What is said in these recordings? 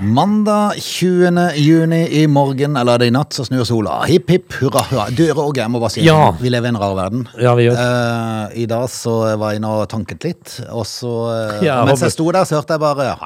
Mandag 20. juni i morgen, eller er det i natt, så snur sola. Hipp hipp hurra hurra. Dører og jeg må bare si Ja. vi lever i en rar verden. Ja, vi gjør. Uh, I dag så var jeg inne og tanket litt, og så uh, Ja, Mens jeg sto der, så hørte jeg bare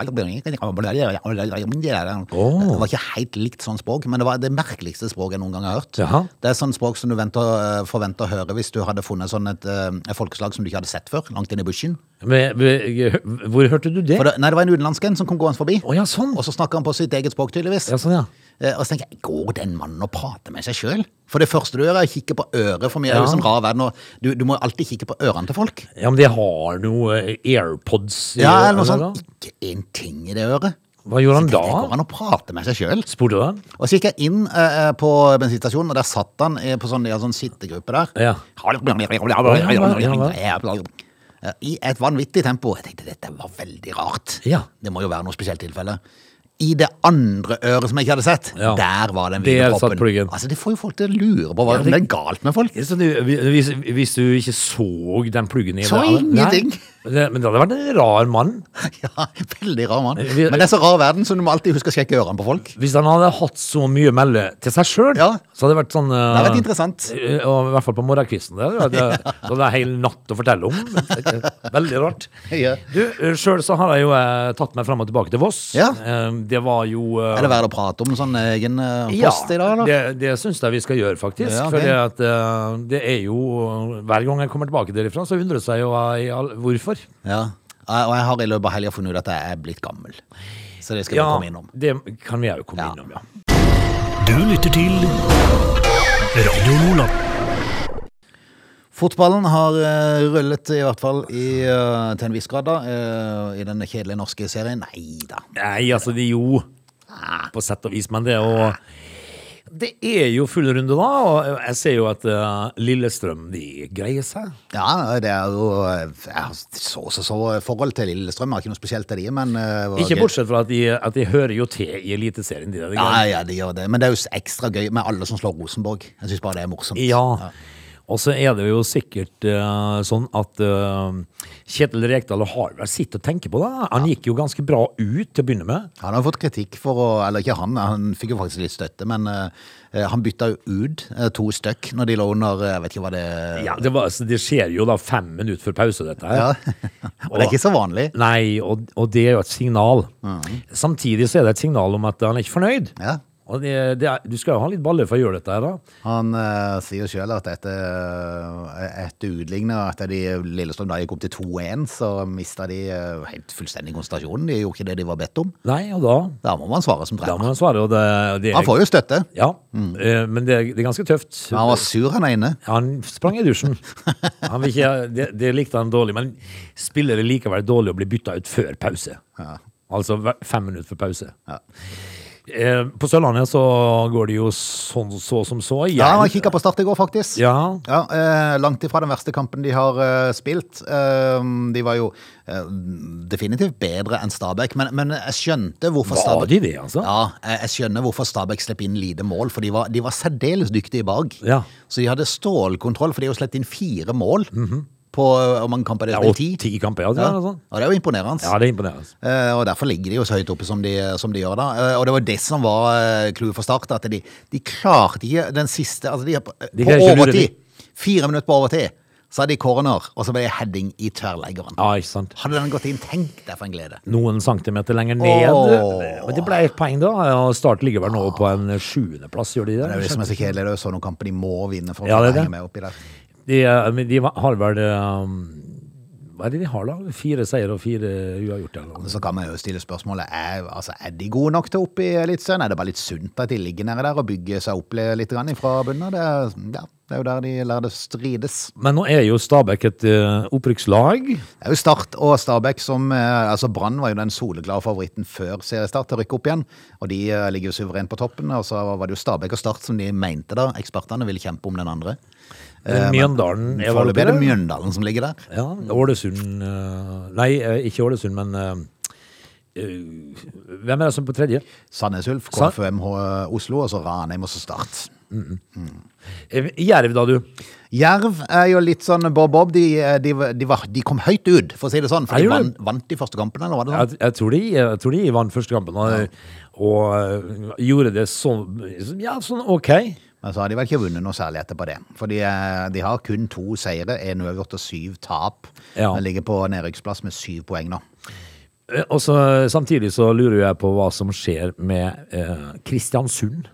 Det var ikke helt likt sånn språk, men det var det merkeligste språket jeg noen gang har hørt. Jaha. Det er sånn språk som du venter, eh, forventer å høre hvis du hadde funnet sånn et, et folkeslag som du ikke hadde sett før, langt inn i bushen. Men, men, hvor hørte du det? For det, nei, det var en utenlandsk en som kom gående forbi. Oh, ja, sånn. Og så snakka han på sitt eget språk, tydeligvis. Ja, sånn, ja. Eh, Og så tenker jeg, går den mannen og prater med seg sjøl? For det første du gjør, er å kikke på øret. For meg er jo sånn rar verden, og du, du må alltid kikke på ørene til folk. Ja, men de har noe eh, AirPods i Ja, eller noe sånt. Ikke en ting i det øret. Hva gjorde han da? går han og å prate med seg sjøl. Spurte du han? Og så gikk jeg inn eh, på bensinstasjonen, og der satt han eh, på sånn, har sånn sittegruppe der. Ja. I et vanvittig tempo. Jeg tenkte dette var veldig rart. Ja. Det må jo være noe spesielt tilfelle. I det andre øret som jeg ikke hadde sett, Ja. der var den videoproppen. Altså, det får jo folk til å lure på hva Ja, det det- er galt med folk. Så du, hvis, hvis du ikke så den pluggen i Så det- ingenting. Nei, det, men det hadde vært en rar mann. Ja, veldig rar mann. Men det er så rar verden, så du må alltid huske å sjekke ørene på folk. Hvis han hadde hatt så mye melde til seg sjøl, Ja. så hadde det vært sånn Det hadde vært interessant. eh, Og I hvert fall på morgenkvisten. Det, så det er hel natt å fortelle om. Veldig rart. Ja. Du, Sjøl så har jeg jo eh, tatt meg fram og tilbake til Voss. Ja. Eh, Det var jo uh, Er det verdt å prate om sånn egen post ja, i dag, da? det, det syns jeg vi skal gjøre, faktisk. Ja, okay. For at, eh, det er jo Hver gang jeg kommer tilbake derifra, så undrer jeg jo jeg hvorfor. Ja. Og jeg har i løpet av helga funnet ut at jeg er blitt gammel. Så det skal vi Ja, komme innom. det kan vi òg komme Ja. innom, ja. Du lytter til Radio Nordland. Fotballen har eh, rullet, i hvert fall i, eh, til en viss grad, da, eh, i den kjedelige norske serien. Nei da. Nei, altså, det er jo På sett og vis, men det er jo Det er jo full runde, da, og jeg ser jo at uh, Lillestrøm de greier seg. Ja, det er jo eh, Jeg har så så så forhold til Lillestrøm. Jeg har ikke noe spesielt til de, men uh, Ikke bortsett fra at de, at de hører jo til i Eliteserien. De, der, Ja, ja, de gjør det. Men det er jo ekstra gøy med alle som slår Rosenborg. Jeg syns bare det er morsomt. Ja. Og så er det jo sikkert uh, sånn at uh, Kjetil Rekdal har vel sitt å tenke på det. Han gikk jo ganske bra ut til å begynne med. Han har fått kritikk for å Eller ikke han, han fikk jo faktisk litt støtte, men uh, han bytta jo ut to stykk når de lå under Jeg vet ikke hva det Ja, det, var, så det skjer jo da fem minutter før pause, dette her. Ja. Og det er ikke så vanlig. Nei, og, og det er jo et signal. Samtidig så er det et signal om at han er ikke fornøyd. Ja. Det, det er, du skal jo ha litt baller for å gjøre dette her, da. Han uh, sier sjøl at etter, uh, etter utlignet, etter de Lillestrøm da gikk opp til 2-1, så mista de uh, helt fullstendig konsentrasjonen. De gjorde ikke det de var bedt om. Nei, og da Da må man svare som Da må han svare, og det, det Han får jo støtte. Ja, eh, men det, er ganske tøft. Men han var sur, han er inne. Han sprang i dusjen. Ikke, det, det likte han dårlig, men spiller det likevel dårlig å bli bytta ut før pause. Altså fem minutter før pause. Ja. Eh, På Sørlandet så går det jo sånn så som så. Ja, Jeg- kikka på Start i går, faktisk. Ja, Ja, eh, Langt ifra den verste kampen de har eh, spilt. Eh, de var jo eh, definitivt bedre enn Stabæk, men, men jeg skjønte hvorfor Var Stabæk de det, altså? Ja, jeg, jeg skjønner hvorfor Stabæk slipper inn lite mål, for de var, de var særdeles dyktige bak. Ja. Så de hadde stålkontroll, for de har jo sluppet inn fire mål på eh, hvor mange kamper det er spilt? Ti. ti kamper, ja. det Ja. sånn. Og det er jo imponerende. Ja, det er imponerende. Eh, og derfor ligger de jo så høyt oppe som de, som de gjør da. Eh, og det var det som var eh, clouet for Start, at de, de klarte ikke den siste Altså, de, på, De på overtid, fire minutter på overtid, så hadde de corner, og så ble det heading i tverrleggeren. Ja, ikke sant. Hadde den gått inn, tenk deg for en glede. Noen centimeter lenger ned. Åh. Men det ble ett poeng, da. Og Start ligger vel nå på en sjuendeplass, gjør de det? Det er jo det som er så kjedelig, det er jo sånne kamper de må vinne for å Ja, det. henge med oppi der. De, eh, de har vel um, Hva er det de har, da? Fire seier og fire uavgjort? Eller. Så kan man jo stille spørsmålet, er, altså, er de gode nok til opp i Eliteserien? Er det bare litt sunt at de ligger nede der og bygger seg opp litt fra bunnen? Det, ja, det er jo der de lar det strides. Men nå er jo Stabæk et uh, opprykkslag. Det er jo Start og Stabæk som uh, Altså Brann var jo den soleklare favoritten før seriestart til å rykke opp igjen. Og de uh, ligger jo suverent på toppen. Og så var det jo Stabæk og Start som de mente da ekspertene ville kjempe om den andre. Eh, Mjøndalen er vel oppe er det der? Mjøndalen som ligger der. Ja, Ålesund eh, Nei, eh, ikke Ålesund, men Hvem er det som er på tredje? Sandnes Ulf, KFUMH Oslo, og så Ranheim og så Start. Mm. Jerv, da, du. Jerv er jo litt sånn bob-bob. De, de, de, de kom høyt ut, for å si det sånn. For de van, vant, de første kampen, eller var det sånn? Jeg, jeg, tror de, jeg tror de vant første kampen, og, og og gjorde det sånn Ja, sånn OK. Men så har de vel ikke vunnet noe særlig etterpå det. For de, eh, de har kun to seire, én uavgjort og syv tap. Ja. De ligger på nedrykksplass med syv poeng nå. Eh, Og så Samtidig så lurer jeg på hva som skjer med eh, Kristiansund.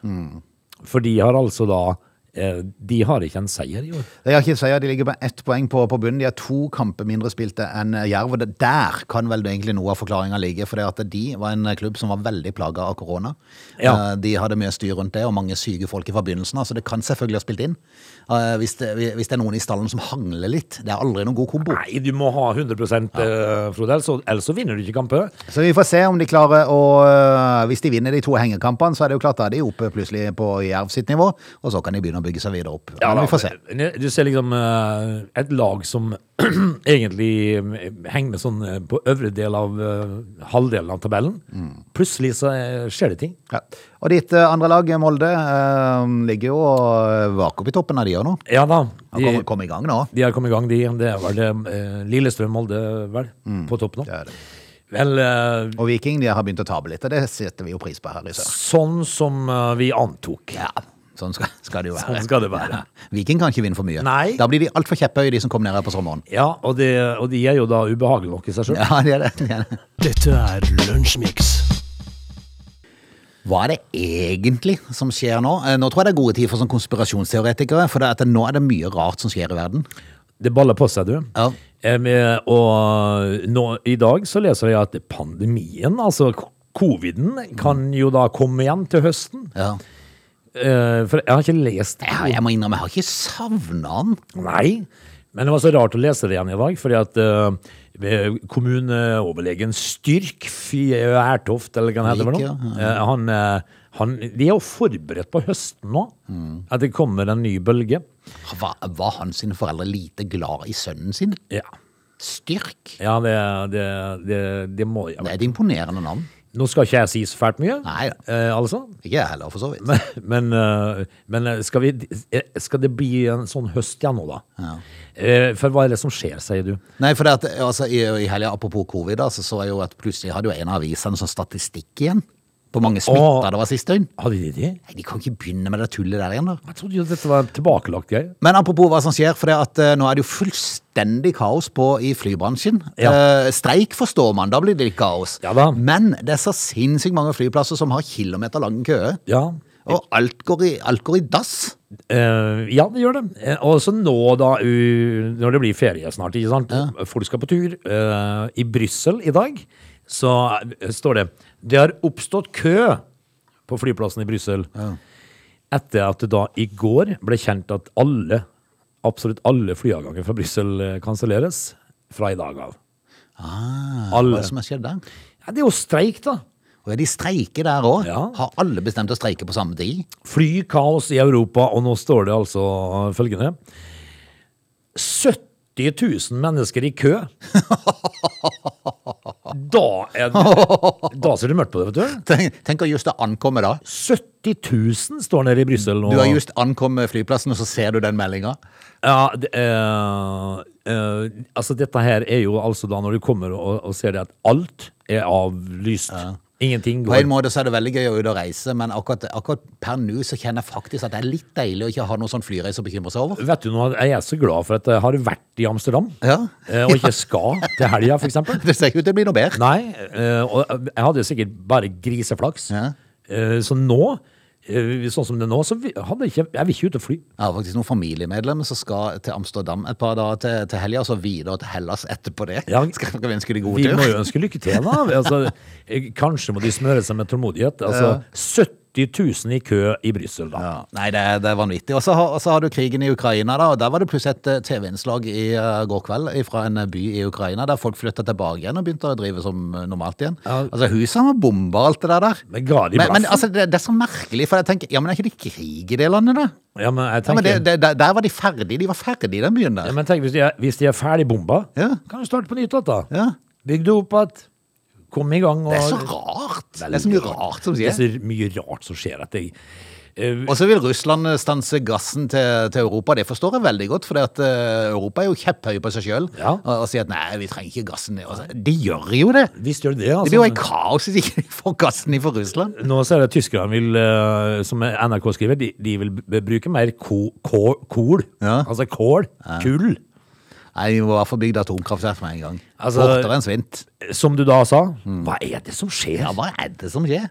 For de har altså da eh, De har ikke en seier i år. De har ikke en seier, de ligger med ett poeng på, på bunnen. De har to kamper mindre spilte enn Jerv. og Der kan vel egentlig noe av forklaringa ligge. For det at de var en klubb som var veldig plaga av korona. Ja. Eh, De hadde mye styr rundt det, og mange syke folk fra begynnelsen av. Så det kan selvfølgelig ha spilt inn. Eh, Hvis det, hvis det er noen i stallen som hangler litt. Det er aldri noen god kombo. Nei, du må ha 100 ja. Frode, ellers så, ellers så vinner du ikke kamper. Så vi får se om de klarer å Hvis de vinner de to hengekampene, så er det jo klart da er de oppe plutselig på Jerv sitt nivå, og så kan de begynne å bygge seg videre opp. Men vi får se. Du ser liksom eh, et lag som egentlig eh, henger sånn eh, på øvre del av eh, halvdelen av tabellen. Mm. Plutselig så eh, skjer det ting. Ja. Og ditt andre lag, Molde, ligger jo opp i toppen av de òg nå. Ja da. De Har kommet i gang nå. de har kommet i gang, de. Det er vel det, eh, Lillestrøm-Molde, vel, på topp nå. Mm. Det er det. Vel, uh, Og Viking de har begynt å tape litt, og det setter vi jo pris på her i sør. sånn som uh, vi antok. Ja, sånn skal, skal det jo være. Sånn skal det være. Viking kan ikke vinne for mye. Nei. Da blir de altfor kjepphøye, de som kommer ned her på sommeren. Ja, og, det, og de er jo da ubehagelige nok i seg sjøl. Ja, de er det. De er det. Dette er Lunsjmix. Hva er det egentlig som skjer nå? Eh, Nå tror jeg det er gode tid for sånn konspirasjonsteoretikere, for det er at nå er det mye rart som skjer i verden. Det baller på seg, du. Ja. Eh, med- og nå, i dag så leser jeg at pandemien, altså coviden, kan jo da komme igjen til høsten. Ja. Eh, for jeg har ikke lest den. jeg må innrømme, jeg har ikke savna den. Nei, men det var så rart å lese det igjen i dag, fordi at uh, kommuneoverlegen Styrk Ertoft, eller hva han heter eh, han, eh, han, de er jo forberedt på høsten nå, at det kommer en ny bølge. Var, var hans foreldre lite glad i sønnen sin? Ja, Styrk. ja det, det, det, det må jeg Det er et imponerende navn. Nå skal ikke jeg si så fælt mye, Nei da. eh, altså. Ikke jeg heller, for så vidt. Men, men, eh, men eh, skal, vi, eh, skal det bli en sånn høst igjen nå, da? Eh, For hva er det som skjer, sier du? Nei, for det at, altså, i, i helga, apropos covid, da, så så jeg jo at plutselig hadde jo en av avisene sånn statistikk igjen. På mange smitta det var sist døgn. Hadde de det? Nei, De kan ikke begynne med det tullet der igjen, da. Jeg trodde jo dette var tilbakelagt greie. Men apropos hva som skjer, for det at eh, nå er det jo fullstendig kaos på i flybransjen. Eh, streik forstår man, da blir det litt kaos. Ja da. Men det er så sinnssykt mange flyplasser som har kilometer lange køer. Ja. Og alt går i, alt går i dass. Eh, ja, det gjør det. Eh, og så nå, da, u, når det blir ferie snart, ikke sant? Folk skal på tur. Eh, I Brussel i dag så eh, står det Det har oppstått kø på flyplassen i Brussel. Etter at det da i går ble kjent at alle, absolutt alle flyavganger fra Brussel eh, kanselleres fra i dag av. Ah, Hva er det som har skjedd der? Ja, det er jo streik, da. Og er de streiker der òg. Ja. Har alle bestemt å streike på samme tid? Flykaos i Europa, og nå står det altså følgende 70 000 mennesker i kø. Da, er det, da ser det mørkt på det, vet du. Tenk, tenk å just ha ankommet da. 70 000 står nede i Brussel nå. Du har just ankommet flyplassen, og så ser du den meldinga. Ja, det, eh, eh, altså dette her er jo altså da når du kommer og, og ser det at alt er avlyst. Ingenting På en måte så er det veldig gøy å ut og reise, men akkurat, akkurat per nå så kjenner jeg faktisk at det er litt deilig å ikke ha noen sånn flyreise å bekymre seg over. Vet du noe, jeg er så glad for at jeg har vært i Amsterdam, Ja. eh, og ikke skal til helga, for eksempel. Det ser ikke ut til å bli noe bedre. Nei, eh, og jeg hadde sikkert bare griseflaks. Ja. Eh, Så nå, eh, sånn som det er nå, så hadde jeg ikke, jeg vil ikke ut og fly. Jeg har faktisk noen familiemedlemmer som skal til Amsterdam et par dager til, til helga, og så videre til Hellas etterpå det. Ja. Skal skal vi ønske de god Vi må jo ønske lykke til, da. Altså, eh, kanskje må de smøre seg med tålmodighet. Altså, 70 000 i kø i Brussel, da. Ja. Nei, det, det er vanvittig. Og så har, har du krigen i Ukraina, da, og der var det plutselig et eh, TV-innslag i uh, går kveld fra en eh, by i Ukraina, der folk flytta tilbake igjen og begynte å drive som normalt igjen. Ja. Altså, husene var bomba alt det der. der. Men Men, men altså, det, det er så merkelig, for jeg tenker, ja, men er ikke det krig i det landet, da? Ja, men jeg tenker... Ja, men det, der- der var de ferdige, de var ferdige i den byen ja, men tenk hvis, de er, hvis de er ferdigbomba, Ja. kan du starte på nytt igjen, da. Ja. Bygg det opp igjen. Kom i gang. Og, Det er så rart. Det er så mye rart som Det er skjer. så mye rart som skjer at jeg uh, Og så vil Russland stanse gassen til, til Europa. Det forstår jeg veldig godt, for Europa er jo kjepphøye på seg sjøl Ja. og, og sier at nei, vi trenger ikke gassen. Altså, de gjør jo det! Visst gjør det altså. Det blir jo et kaos hvis ikke de får gassen fra Russland. Nå ser jeg at tyskerne vil, uh, som NRK skriver, de, de vil bruke mer ko, ko, kol. Ja. Altså kål. Kull. Nei, Vi må i hvert fall bygge atomkraftverk med en gang. Altså- Fortere enn svint. Som du da sa, hva er det som skjer? Ja, hva er det som skjer?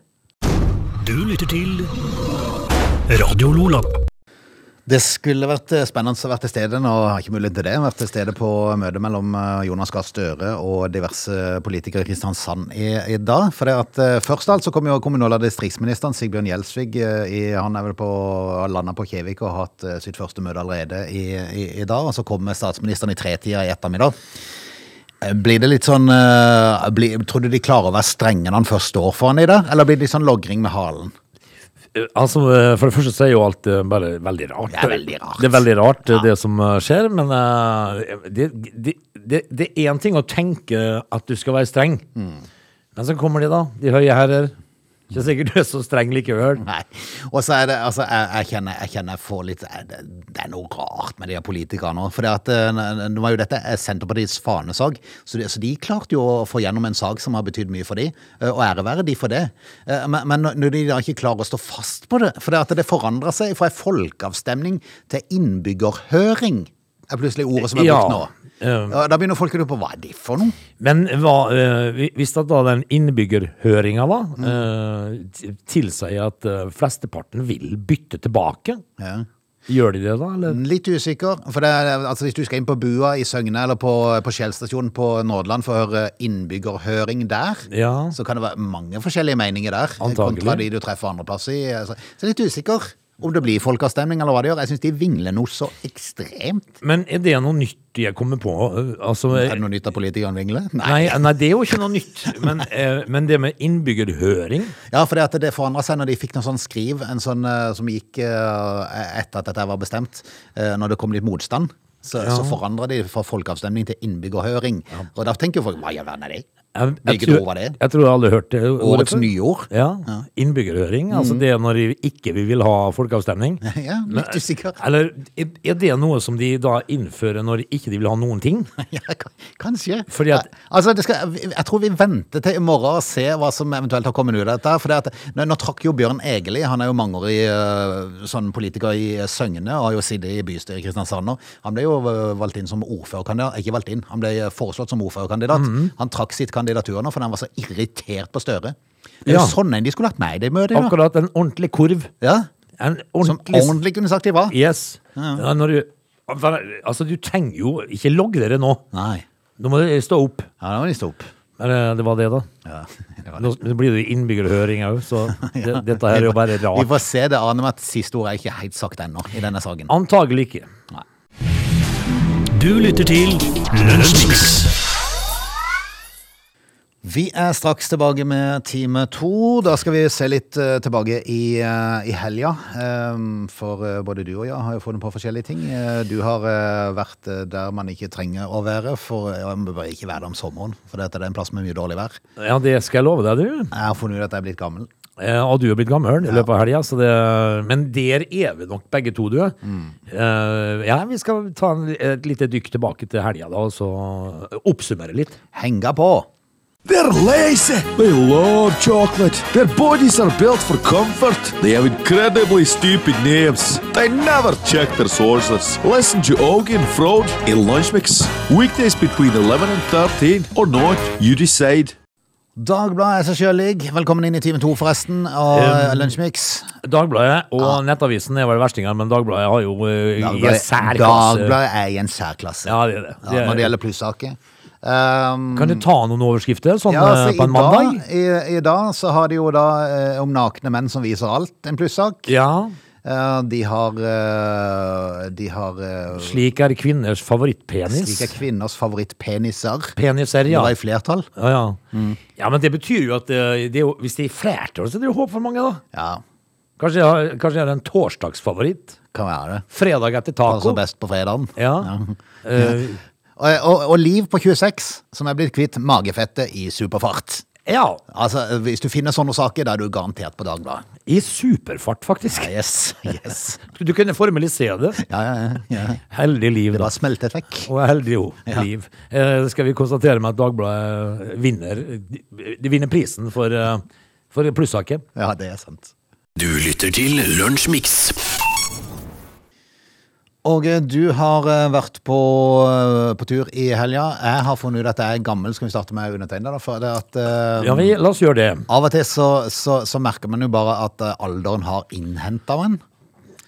Du lytter til Radio Lola. Det skulle vært eh, spennende å være til stede, nå har ikke mulighet til det, vært til stede på møtet mellom eh, Jonas Gahr Støre og diverse politikere i Kristiansand i, i dag. For det at eh, Først av alt så kom jo kommunal- og distriktsministeren Sigbjørn Gjelsvig. I, han er vel på landa på Kjevik og har hatt sitt første møte allerede i, i, i dag. Og så kommer statsministeren i tretida i ettermiddag. Blir det litt sånn blir, Tror du de klarer å være strenge når han først står foran i det, eller blir det litt sånn logring med halen? Eh, Altså, eh, For det første så er jo alt eh, bare veldig rart. Det er veldig rart. Det er veldig rart, Ja. det som skjer. Men uh, det, det, det, det er én ting å tenke at du skal være streng. Mm. Men så kommer de, da. De høye herrer. Ikke sikkert du er så streng likevel. Nei. Og så er det, altså, jeg, jeg, kjenner, jeg kjenner får litt Det, det er noe rart med de politikerne. For det at, eh, nå var jo dette er Senterpartiets fanesak, så de, så de klarte jo å få gjennom en sak som har betydd mye for de, eh, og ære være de for det. Eh, Men, men når de da ikke klarer å stå fast på det, for det at det forandrer seg fra en folkeavstemning til innbyggerhøring, er plutselig ordet som er Ja, brukt nå. eh. Og Da begynner folk å lure på hva er det for noe? Men hva, eh, hvis da den innbyggerhøringa da Mm. eh, tilsier at eh, flesteparten vil bytte tilbake, Ja. gjør de det da? Eller? Litt usikker. For er, altså hvis du skal inn på Bua i Søgne eller på, på Shell-stasjonen på Nordland for å høre innbyggerhøring der, Ja. så kan det være mange forskjellige meninger der. Antagelig. Kontra de du treffer andreplass i. Så, så er litt usikker om det blir folkeavstemning eller hva det gjør. Jeg syns de vingler noe så ekstremt. Men er det noe nytt jeg kommer på? Altså, Er det noe nytt av politikerne vingler? Nei, nei, det er jo ikke noe nytt. Men, eh, men det med innbyggerhøring Ja, for det, det forandra seg når de fikk noe sånn skriv, en sånn eh, som gikk eh, etter at dette var bestemt, når det kom litt motstand. Så, så forandra de fra folkeavstemning til innbyggerhøring. Og da tenker folk hva i all verden er det? Jeg, jeg, Hvilket ord var det? Jeg tror jeg aldri har hørt det. ordet Årets nyord? Ja, Innbyggerhøring. Altså det er når de ikke vil ha folkeavstemning. Ja, litt usikker. Eller er det noe som de da innfører når de ikke vil ha noen ting? Ja, kanskje. Fordi at- altså, det skal, jeg tror vi venter til i morgen og ser hva som eventuelt har kommet ut av dette. For det at, nå, nå trakk jo Bjørn Egeli, han er jo mangeårig uh, sånn politiker i eh, Søgne og har jo sittet i bystyret i Kristiansand nå. Han ble jo eh, valgt inn som ordførerkandidat, ikke valgt inn, han ble eh, foreslått som ordførerkandidat. Mhm. Han trakk sitt kandidatur nå, for han var så irritert på Støre. Det er Ja. jo sånn en de skulle hatt med i det møtet. da. Akkurat en ordentlig kurv. Ja, En som ordentlig ordentlig kunne sagt de var. Yes. Ja, når du, altså, du trenger jo ikke logge dere nå. Nei. Nå må dere stå opp. Ja, da må de stå opp. Men eh, det var det, da. Ja, det var det. Nå nå blir det innbyggerhøring òg, så det, dette her er jo bare Vi rart. får se. Det aner meg at siste ord er ikke helt sagt ennå i denne saken. Antagelig ikke. Du lytter til Lunsjmix. Vi er straks tilbake med time to. Da skal vi se litt uh, tilbake i, uh, i helga. Um, for uh, både du og jeg har jo funnet på forskjellige ting. Du har vært der man ikke trenger å være, for man bør ikke være der om sommeren. For dette er en plass med mye dårlig vær. Ja, det skal jeg love deg, du. Jeg har funnet ut at jeg er blitt gammel. Og du er blitt gammel i løpet av helga, det Men der er vi nok begge to, du. Eh, ja, vi skal ta en, et lite dykk tilbake til helga, da, og så oppsummere litt. Henga på! They're lazy. They love chocolate. Their bodies are built for comfort. They have incredibly stupid names. They never check their sources. Listen to Augie and Frode in Lunch Mix. Weekdays between 11 and 13 or not, you decide. Dagbladet er seg sjølig. Velkommen inn i time to, forresten, og um, Lunsjmix. Dagbladet og Nettavisen er vel verstingene, men Dagbladet har jo uh, Dagbladet, særklasse. Dagbladet er i en særklasse. Ja, det er det. Ja, det, når det gjelder plussaker. Um, Kan du ta noen overskrifter sånn Ja, eh, altså, på en i, mandag? dag, i, I dag så har de jo da eh, om nakne menn som viser alt, en plussak. Ja. Uh, de har uh, De har uh, Slik er kvinners favorittpenis. Slik er kvinners favorittpeniser. Peniser, Det ja. var i flertall. Ja, ja. Mm. ja, men det betyr jo at eh, det jo, hvis det er i flertall, så er det jo håp for mange, da. Ja, Kanskje jeg har, kanskje jeg har en torsdagsfavoritt. kan være det. Fredag etter taco. best på fredagen. Ja. Eh, Og, og, og Liv på 26, som er blitt kvitt magefettet i superfart. Ja, Altså, Hvis du finner sånne saker, da er du garantert på Dagbladet. i superfart, faktisk. Yes, yes. Du kunne formalisere det. Ja, ja, ja, ja. Heldig liv, Det var smeltet vekk. Og heldig jo, liv. Eh, skal vi konstatere med at Dagbladet vinner De, vinner prisen for, eh, for plussaket. Ja, det er sant. Du lytter til Lunsjmix. Og eh, du har eh, vært på, eh, på tur i helga. Jeg har funnet ut at jeg er gammel. Skal vi starte med undertegnede? eh, Ja, vi, la oss gjøre det. Av og til så, så, så merker man jo bare at alderen har innhenta en.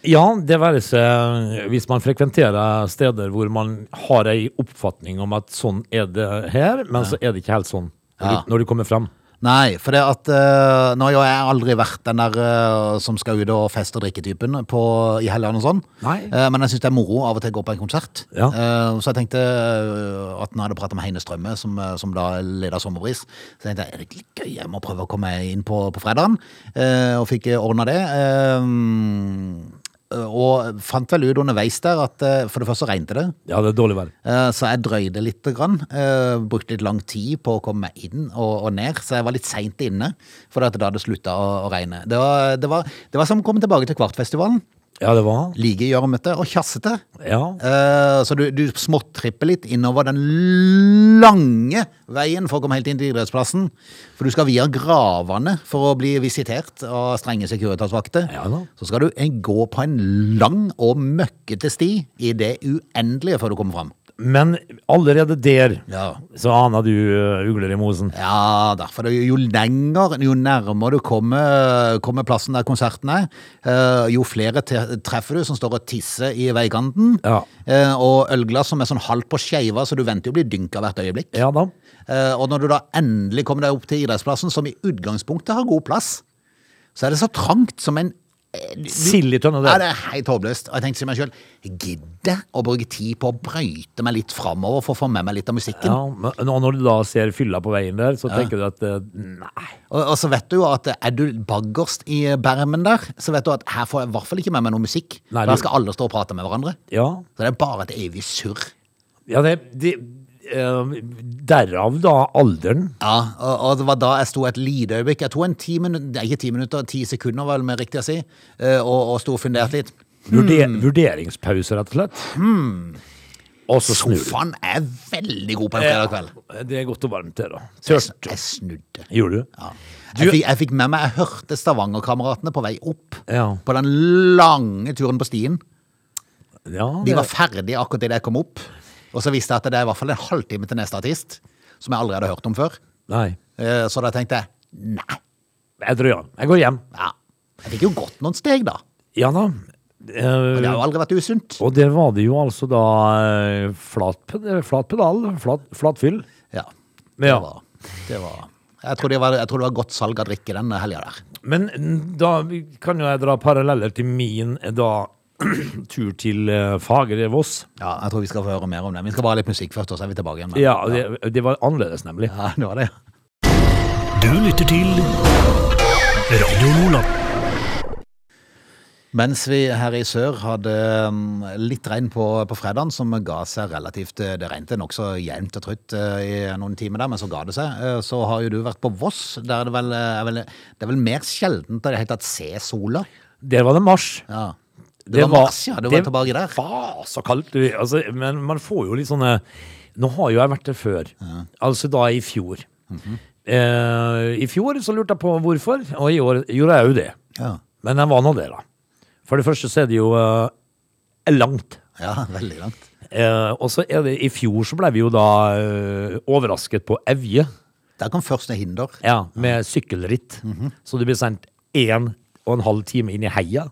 Ja, det være seg hvis man frekventerer steder hvor man har ei oppfatning om at sånn er det her, men så er det ikke helt sånn når, Ja. du, når du kommer fram. Nei, for det at uh, Nå har jo jeg aldri vært den der uh, som skal ut og feste og drikke-typen i Helland og sånn. Nei. Eh, men jeg syns det er moro av og til å gå på en konsert. Ja. Uh, så jeg tenkte at når jeg hadde prata med Heine Strømme, som, som da leder Sommerbris, så tenkte jeg er det ikke litt gøy, jeg må prøve å komme inn på, på fredagen. Og fikk ordna det. Eh, og fant vel ut underveis der at eh, for det første regnet det. Ja, det er dårlig vær. Eh, Så jeg drøyde litt. Grann. Brukte litt lang tid på å komme meg inn og, og ned, så jeg var litt seint inne. For da hadde slutta å, å regne. Det var, det, var, det var som å komme tilbake til Kvartfestivalen. Ja, det var Like gjørmete og kjassete. Ja. Eh, Så du, du småtripper litt innover den lange veien for å komme helt inn til idrettsplassen. For du skal via gravene for å bli visitert av strenge Securitas-vakter. Ja da. Så skal du eh, gå på en lang og møkkete sti i det uendelige før du kommer fram. Men allerede der Ja. så aner du uh, ugler i mosen. Ja, er det jo, lenger, jo nærmere du kommer, kommer plassen der konserten er, eh, jo flere treffer du som står og tisser i veikanten. Ja. Eh, og ølglass som er sånn halvt på skeiva, så du venter jo å bli dynka hvert øyeblikk. Ja da. Eh, og når du da endelig kommer deg opp til idrettsplassen, som i utgangspunktet har god plass, så er det så trangt som en eh, Sild i tønna Ja, der. det er helt håpløst. Og jeg tenkte til meg sjøl, gidder å bruke tid på å brøyte meg litt framover for å få med meg litt av musikken? Ja, men når du da ser fylla på veien der, så tenker du at uh, nei. Og, og så vet du jo at er du baggerst i bermen der, så vet du at her får jeg i hvert fall ikke med meg noe musikk. Nei, Da Der skal alle stå og prate med hverandre. Ja, Så det er bare et evig surr. ja det, det eh, Derav da alderen. Ja, og, og det var da jeg sto et lite øyeblikk. Jeg tok en ti minutter, ikke ti minutter, ti sekunder vel mer riktig å si, uh, og, og sto og funderte litt. Vurder, Hmm. Vurderingspause, rett og slett. Og så snur. Sofaen er veldig god på en fredag kveld. Ja, det er godt og varmt, det, da. Tørt. jeg snudde. Gjorde du? Ja. Jeg, fikk, jeg fikk med meg, jeg hørte Stavanger-kameratene på vei opp Ja. på den lange turen på stien. Ja, De var ferdige akkurat idet jeg kom opp. Og så visste jeg at det er i hvert fall en halvtime til neste artist, som jeg aldri hadde hørt om før. nei. Eh, Så da tenkte jeg nei. Jeg drøyer. Jeg går hjem. Ja. Jeg fikk jo gått noen steg, da. Ja da. Men det har jo Eh, aldri vært usunt. og der var det jo altså da eh, flat, flat pedal, flat, flat fyll. Ja. Men ja. Det var, det var jeg, tror det var, jeg tror det var godt salg av drikke den helga der. Men da kan jo jeg dra paralleller til min eh, da tur til eh, Fagervoss. Ja, jeg tror vi skal få høre mer om det. Vi skal bare ha litt musikk først, og så er vi tilbake igjen. Ja, det, det var annerledes, nemlig. ja, det var det. Du lytter til Radio Nordland. Mens vi her i sør hadde um, litt regn på, på fredagen, som ga seg relativt eh, Det regnet nokså jevnt og trutt eh, i noen timer der, men så ga det seg. Så har jo du vært på Voss. Der er det vel, er vel, det er vel mer sjeldent at det heter at se sola. Der var det mars. Ja. Det, var mars, ja. Du var tilbake der. var så kaldt. Altså, men man får jo litt sånne Nå har jo jeg vært der før. Altså da i fjor. Mhm. eh, I fjor så lurte jeg på hvorfor, og i år gjorde jeg jo det. Ja. Men jeg var nå det, da. For det første så er det jo eh, langt. ja, veldig langt. Eh, og så er det I fjor så ble vi jo da eh, overrasket på Evje. Der kom første hinder. Ja, med sykkelritt. Mhm. Så du ble sendt én og en halv time inn i heia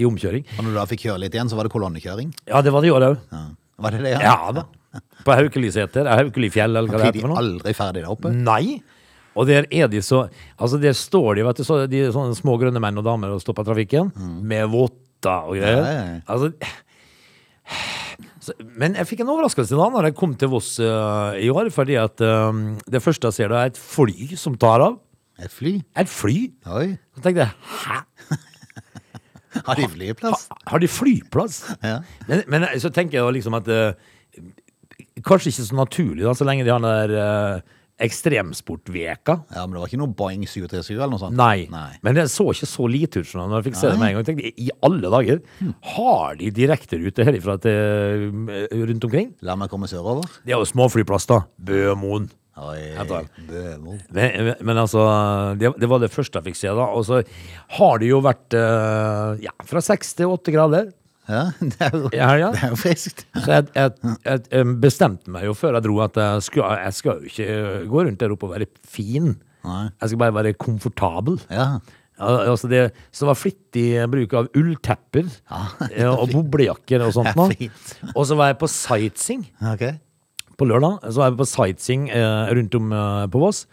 i omkjøring. Og når du da fikk kjøre litt igjen, så var det kolonnekjøring. Ja, det var det i år òg. Ja. Var det det? Ja da. På Haukelifjell, Haukelifjell, eller hva det heter for noe. aldri ferdig der oppe? Nei. Og der er de så Altså, der står de, vet du, så, de sånne små grønne menn og damer og stopper trafikken med votter og greier. Ja, ja, ja. Altså så, Men jeg fikk en overraskelse da når jeg kom til Voss uh, i år, fordi at eh, det første jeg ser, da er et fly som tar av. Et fly? Et fly! Oi. Så tenkte jeg hæ? Har de flyplass? Har de flyplass? Ja. Men, men så tenker jeg liksom at eh, Kanskje ikke så naturlig, da, så lenge de har den der eh, Ekstremsportveka. Ja, Men det var ikke noe Boeing 737 eller noe sånt? Nei. Nei. Men det så ikke så lite ut som når jeg fikk se det med en gang. Jeg tenkte, I alle dager! Har de direkterute herifra til eh, rundt omkring? La meg komme sørover. Det er jo småflyplass, da. Bømoen. Oi, Men, men altså, det, det var det første jeg fikk se, da. Og så har det jo vært eh, ja, fra seks til åtte grader Ja, det er jo, ja, ja. det er jo friskt. Så jeg, jeg, jeg, bestemte meg jo før jeg dro at jeg skal, jeg skal jo ikke gå rundt der oppe og være fin. Nei. Jeg skal bare være komfortabel. Ja. Altså det, så det var flittig bruk av ulltepper ja, og boblejakker og sånt. Nå. Og så var jeg på sightseeing Ok. På lørdag. Så var jeg på sightseeing eh, rundt om eh, på Voss.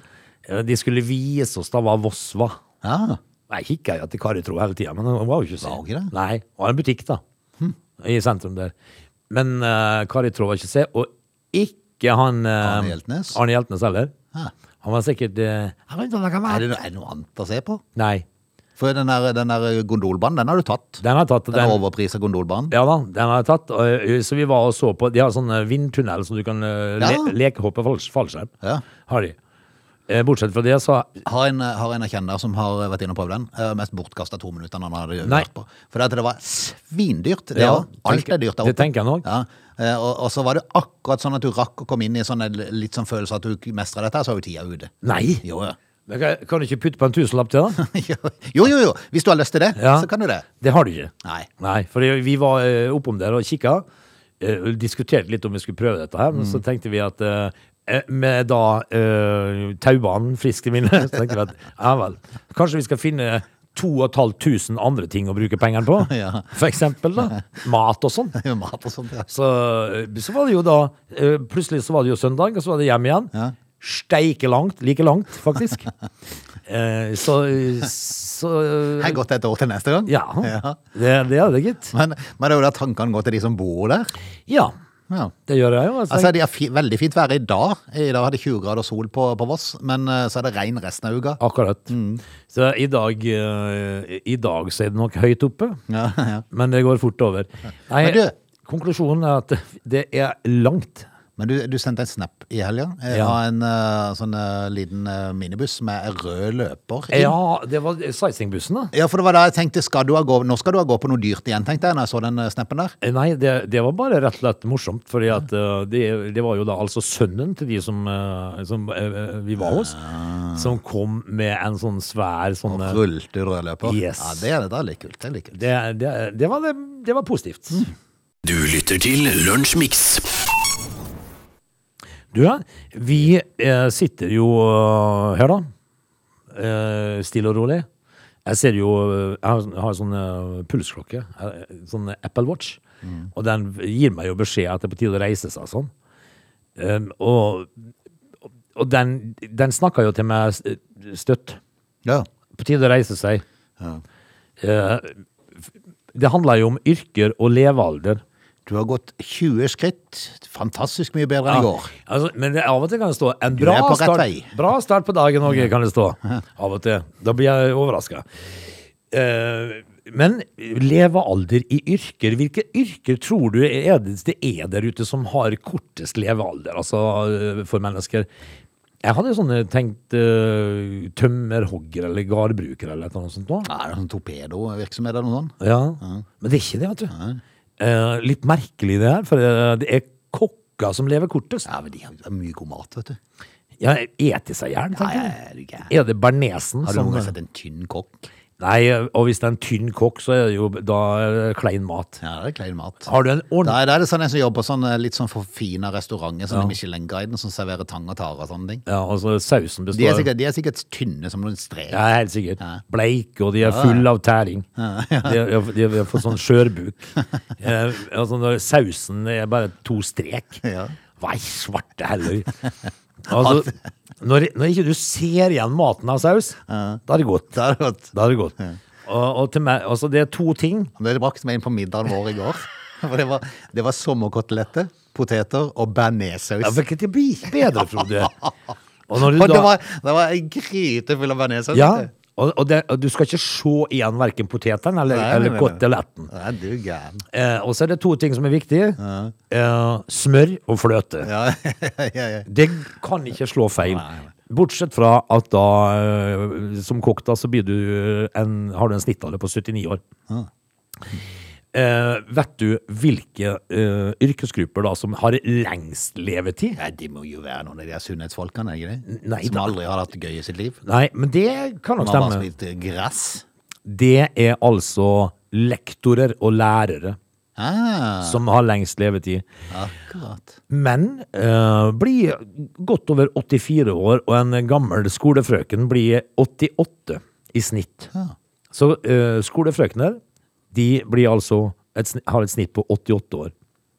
Eh, de skulle vise oss da hva Voss var. Ja. Jeg kikka jo etter Karitro hele tida, men hun var jo ikke så Var hun ikke det? Nei, det var en butikk, da. I sentrum der. Men Kari Karitro var ikke se, og ikke han eh, Arne Hjeltnes? Arne Hjeltnes heller. Ja. Han var sikkert eh, Er, det, no- er det noe annet å se på? Nei. For den der, den der gondolbanen, den har du tatt. Den har tatt. Den, Den, overprisa gondolbanen. ja da, den har jeg tatt. Så vi var og så på De har sånn vindtunnel som du kan le, Ja. lekehoppe fallskjerm. Ja. Har de. Eh, bortsett fra det, så Har en, har en kjenner som har vært inne og prøvd den. Mest bortkasta to minutter han hadde Nei. vært på. For det, var svindyrt. Det, Ja. Alt er dyrt der det tenker jeg nok. Ja. Eh, Og, og så var det akkurat sånn at du rakk å komme inn i sånn litt sånn følelse at du mestra dette, så var jo tida ute. Nei! Jo, ja. Kan, du ikke putte på en tusenlapp til, da? jo, jo, jo. Hvis du har lyst til det, Ja. så kan du det. Det har du ikke. Nei. Nei, for vi var eh, oppom der og kikka. eh, diskuterte litt om vi skulle prøve dette her, men Mm. så tenkte vi at eh, eh, med da uh, taubanen frisk i minne, så tenkte vi at ja vel, kanskje vi skal finne 2500 andre ting å bruke pengene på. Ja. For eksempel da, mat og sånn. Mat og sånt, ja. Så, så var det jo da eh, Plutselig så var det jo søndag, og så var det hjem igjen. Ja. Steike langt. Like langt, faktisk. Eh, så så Har gått et år til neste gang. Ja. Ja. Det, det er det, gitt. Men, men det er jo da tankene går til de som bor der. Ja, Ja. det gjør jeg jo. Altså, Altså, De har fi, veldig fint vær i dag. I dag hadde 20 grader sol på, på Voss, men eh, så er det regn resten av uka. Akkurat. Mm. Så i dag, eh, i dag så er det nok høyt oppe, Ja, ja. men det går fort over. Nei, du- konklusjonen er at det er langt. Men du, du sendte en snap i helga Ja. av en uh, sånn uh, liten uh, minibuss med rød løper. inn. Ja, det var sightseeingbussen, da. Ja, for det var da jeg tenkte, skal du ha gå, nå skal du ha gå på noe dyrt igjen, tenkte jeg, når jeg så den snappen der. Nei, det, det var bare rett og slett morsomt, fordi at det, det var jo da altså sønnen til de som, som vi var hos, som kom med en sånn svær sånn Og Rullte rød løper. Yes. Ja, det er, det da litt kult. Det er litt kult. det, det, det, var, det, det var positivt. Du lytter til Lunsjmix. Du, vi eh, sitter jo eh, her, da. Eh, stille og rolig. Jeg ser jo eh, Jeg har, har sånn pulsklokke. Sånn Apple Watch. Og den gir meg jo beskjed at det er på tide å reise seg sånn. Um, og og den, den snakker jo til meg støtt. Ja. På tide å reise seg. Ja. Eh, det handler jo om yrker og levealder. Du har gått 20 skritt. Fantastisk mye bedre enn i går. Altså, men det, av og til kan det stå en Du bra, er på rett start, vei. bra start på dagen òg, kan det stå. Av og til. Da blir jeg overraska. men levealder i yrker, hvilke yrker tror du er det, det er der ute som har kortest levealder, altså eh, for mennesker? Jeg hadde jo sånn eh, tenkt uh, tømmerhogger eller gardbruker eller noe sånt. nå. Ja, det er sånn torpedovirksomhet eller noe sånt. Ja. Men det er ikke det, vet du. Eh, litt merkelig det her, for eh, det er kokker som lever kortest. Ja, men de har mye god mat, vet du. Ja, Ete seg i hjel, tenker jeg. er du gæren? Er det bearnesen Har du som noen gang sett en tynn kokk? Nei, og hvis det er en tynn kokk, så er det jo da er det klein mat. Ja, det er klein mat. Har du en ordentlig er, da er det sånn en som jobber på sånn eh, litt sånn forfina restauranter, sånn ja. Michelin-guiden, som serverer tang og tare og sånne ting. Ja, altså sausen består De er sikkert, de er sikkert tynne som noen strek. Ja, helt sikkert. Ja. Bleike, og de er fulle av tæring. De, er, de er for sånn skjørbuk. Eh, altså, når sausen er bare to strek. Ja. Hva i svarte heller? Altså, når, når ikke du ser igjen maten av saus, da er det godt. Da er det godt. Da er det godt. Og, og til meg, altså det er to ting. Det brakte meg inn på middagen vår i går. For det var, det var sommerkoteletter, poteter og bearnéssaus. Ja, det blir bedre, Frode. Og når du Og det da, var, det var en gryte full av bearnéssaus. ja, vet du. Og, og, det, og du skal ikke se igjen verken poteten eller, Nei, eller nei, nei. koteletten. Du gæren. Eh, og så er det to ting som er viktige. Eh, smør og fløte. Ja, ja, ja. Det kan ikke slå feil. Bortsett fra at da, eh, som kokk, da, så du en, har du en snittalder på 79 år. Eh, vet du hvilke eh, yrkesgrupper da som har lengst levetid? Nei, det må jo være noen av de der sunnhetsfolkene, ikke det? Nei, Som da. aldri har hatt det gøy i sitt liv. Nei, men det kan nok Som har bare stemme. spilt gress. Det er altså lektorer og lærere Ah, som har lengst levetid. akkurat. Men eh, blir godt over 84 år, og en gammel skolefrøken blir 88 i snitt. Så uh, skolefrøkner de blir altså et, har et snitt på 88 år.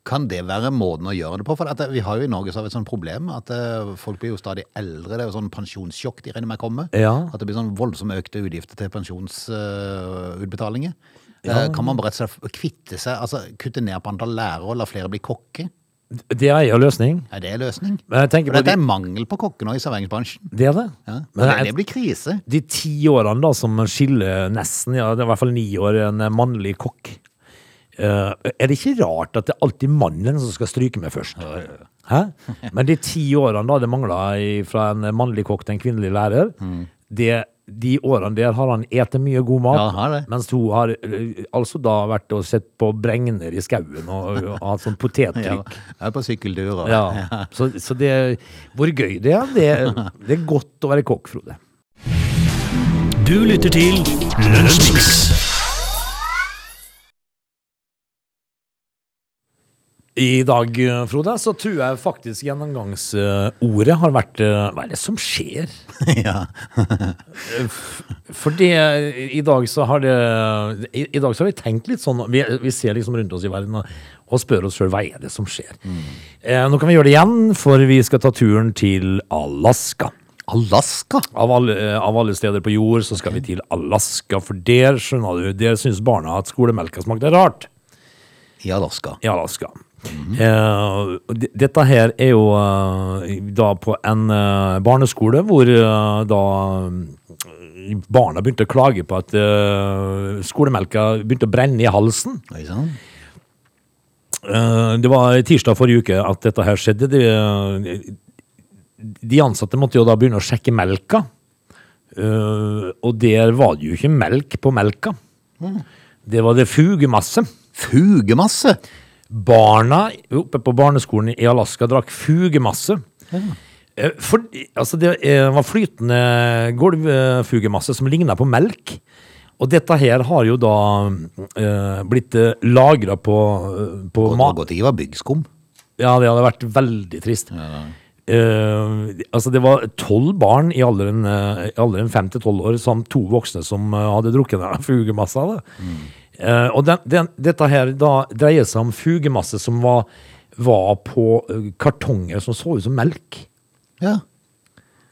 Kan det være måten å gjøre det på? For det- vi har jo i Norge så har vi et sånt problem at eh, folk blir jo stadig eldre. Det er jo sånn pensjonssjokk de regner med kommer. Ja. At det blir sånn voldsomt økte utgifter til pensjonsutbetalinger. Eh, Kan man bare rett og slett kvitte seg, altså kutte ned på antall lærere og la flere bli kokke? Det er en løsning. Ja, det er løsning? Men jeg For dette de, er mangel på kokker nå i serveringsbransjen. det er det. Ja. Men det, det blir krise. De ti årene da som skiller nesten, ja, det er i hvert fall ni år, en mannlig kokk. uh, er det ikke rart at det er alltid mannen som skal stryke med først? Hæ? Men de ti årene da det mangla fra en mannlig kokk til en kvinnelig lærer, det, de årene der har han ete mye god mat, Ja, har det. mens hun har eh, altså da vært og sett på bregner i skauen og, og hatt sånn potettrykk. jeg er på sykkeldøra. Ja. Så, så det Hvor gøy det er, det, det er godt å være kokk, Frode. Du lytter til Lunsjmix. I dag, Frode, så tror jeg faktisk gjennomgangsordet har vært eh, Hva er det som skjer? ja. For det, i dag så har det i, I dag så har vi tenkt litt sånn Vi, vi ser liksom rundt oss i verden og, og spør oss sjøl hva er det som skjer. Eh, nå kan vi gjøre det igjen, for vi skal ta turen til Alaska. Alaska? Av alle, av alle steder på jord så skal vi til Alaska, for der skjønner du, der syns barna at skolemelka smakte rart. I Alaska. i Alaska. Eh, og de- dette her er jo eh, da på en eh, barneskole hvor eh, da eh, barna begynte å klage på at eh, skolemelka begynte å brenne i halsen. Eh, det var tirsdag forrige uke at dette her skjedde. De, de ansatte måtte jo da begynne å sjekke melka. Eh, og der var det jo ikke melk på melka. Det var det fugemasse. Fugemasse! Barna oppe på barneskolen i Alaska drakk fugemasse. Ja. For, altså det eh, var flytende gulvfugemasse som ligna på melk. Og dette her har jo da eh, blitt uh, lagra på, eh, på mat... godt ikke var byggskum. Ja, det hadde vært veldig trist. Eh, altså det var tolv barn i alderen, uh, alderen fem til tolv år, samt to voksne som uh, hadde drukket den fugemasse av Eh, og den, den, dette her da dreier seg om fugemasse som var, var på eh, kartonger som så ut som melk. Ja.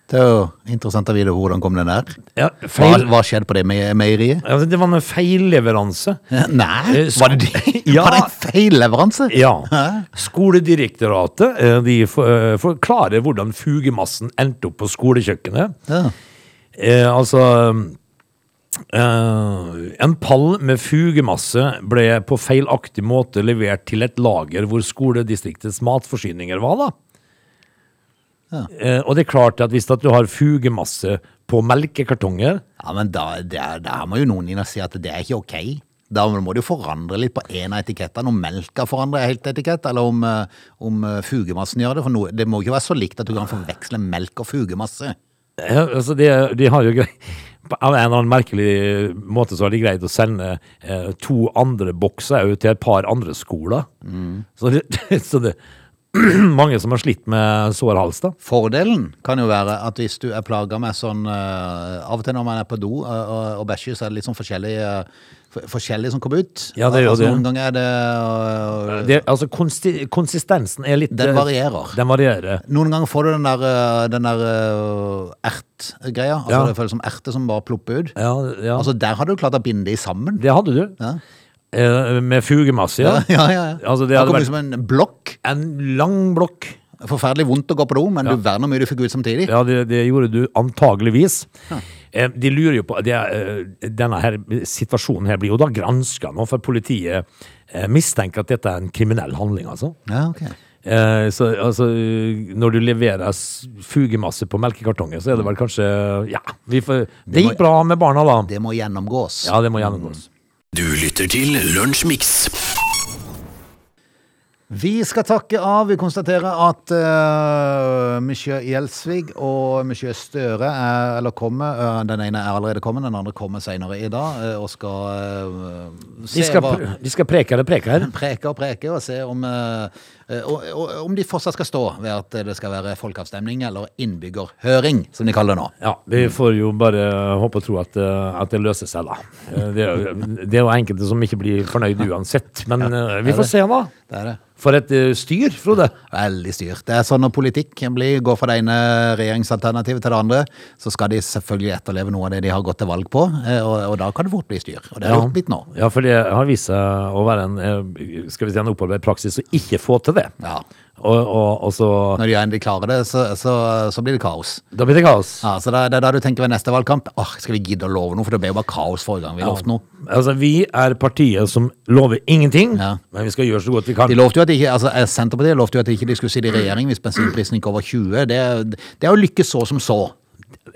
Det er jo interessant å vite hvordan kom den der. Ja, Hva, feil, hva skjedde på det me- meieriet? Ja, det var en feilleveranse. Nei, Eh, var det de? Ja. Var det en feilleveranse? Ja. Skoledirektoratet de forklarer hvordan fugemassen endte opp på skolekjøkkenet. Ja. Eh, altså eh, En pall med fugemasse ble på feilaktig måte levert til et lager hvor skoledistriktets matforsyninger var, da. Eh, og det er klart at hvis at du har fugemasse på melkekartonger Ja, men da, da, da må jo noen inn og si at det er ikke ok. Da må du forandre litt på en av etikettene. Om melka forandrer helt etikett, eller om, eh, om fugemassen gjør det. For noe, det må ikke være så likt at du kan forveksle melk og fugemasse. Ja, altså de, de har jo grei, på en eller annen merkelig måte så har de greid å sende eh, to andre bokser ut til et par andre skoler. Så, det, så det mange som har slitt med sår hals, da. Fordelen kan jo være at hvis du er plaga med sånn uh, Av og til når man er på do uh, og, og bæsjer, så er det litt sånn forskjellig uh, for- Forskjellig som kommer ut. Ja, det gjør altså, det. Noen ganger er det Det, altså konsi konsistensen er litt Den varierer. Den varierer. Noen ganger får du den der, den der ertgreia. Altså Ja. Det føles som erter som bare plopper ut. Ja, ja. Altså Der hadde du klart å binde de sammen. det hadde du. Ja. Eh, med fugemasse, ja. Ja, ja, ja. Altså, det det kommer vært som en blokk. en lang blokk. Forferdelig vondt å gå på do, men du verner mye du fikk ut samtidig. Ja, det, det gjorde du antageligvis. Eh, De lurer jo på det, eh, Denne her situasjonen her blir jo da granska nå, for politiet eh, mistenker at dette er en kriminell handling, altså. Ja, ok. Eh, så altså, når du leverer fugemasse på melkekartonger, så er det vel kanskje Ja, vi får, det må- gikk bra med barna, da. Det må gjennomgås. Ja, det må gjennomgås. Du lytter til Lunsjmix. Vi skal takke av. Vi konstaterer at uh, monsieur Gjelsvig og monsieur Støre er, eller kommer. Uh, den ene er allerede kommet, den andre kommer senere i dag. uh, og skal uh, se De skal, hva de skal preke eller preke her. Preke og preke og se om, eh, og, og, om de fortsatt skal stå ved at det skal være folkeavstemning eller innbyggerhøring, som de kaller det nå. Ja, vi får jo bare håpe og tro at, eh, at det løser seg, da. Eh, Det det er jo enkelte som ikke blir fornøyd uansett, men ja, vi får se, da. Det er det. For et eh, styr, Frode. Veldig styr. Det er sånn når politikk blir, går fra det ene regjeringsalternativet til det andre, så skal de selvfølgelig etterleve noe av det de har gått til valg på, eh, og, og da kan det fort bli styr. Og det er Ja. blitt nå. Ja, for det har vist seg å være en eh, skal vi si, en opparbeidet praksis å ikke få til det. Ja. Og, og, og så Når de endelig klarer det, så, så, så blir det kaos. Da blir det kaos. Ja, så det det er da du tenker ved neste valgkamp åh, skal vi gidde å love noe, for det ble jo bare kaos forrige gang vi lovte noe. Altså, Vi er partiet som lover ingenting, Ja. men vi skal gjøre så godt vi kan. De lovte jo at de ikke, altså Senterpartiet lovte jo at de ikke skulle sitte i regjering hvis bensinprisen gikk over 20. Det, det er jo lykkes så som så.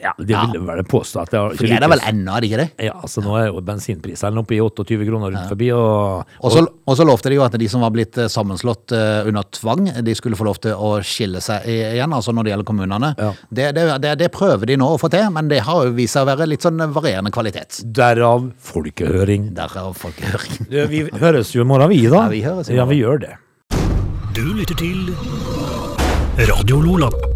Ja, Det vil jeg vel påstå at det har For det er det vel ennå, er det ikke det? Ja, altså Nå er jo bensinprisene oppe i 28 kroner rundt forbi, og, Og så, og så lovte de jo at de som var blitt eh, sammenslått uh, under tvang, de skulle få lov til å skille seg igjen, altså når det gjelder kommunene. Ja. Det, det, det, det prøver de nå å få til, men det har jo vist seg å være litt sånn varierende kvalitet. derav folkehøring. Derav folkehøring. Vi høres jo i morgen, vi, da. Ja, vi høres i Ja, vi gjør det. Du lytter til Radio Lola.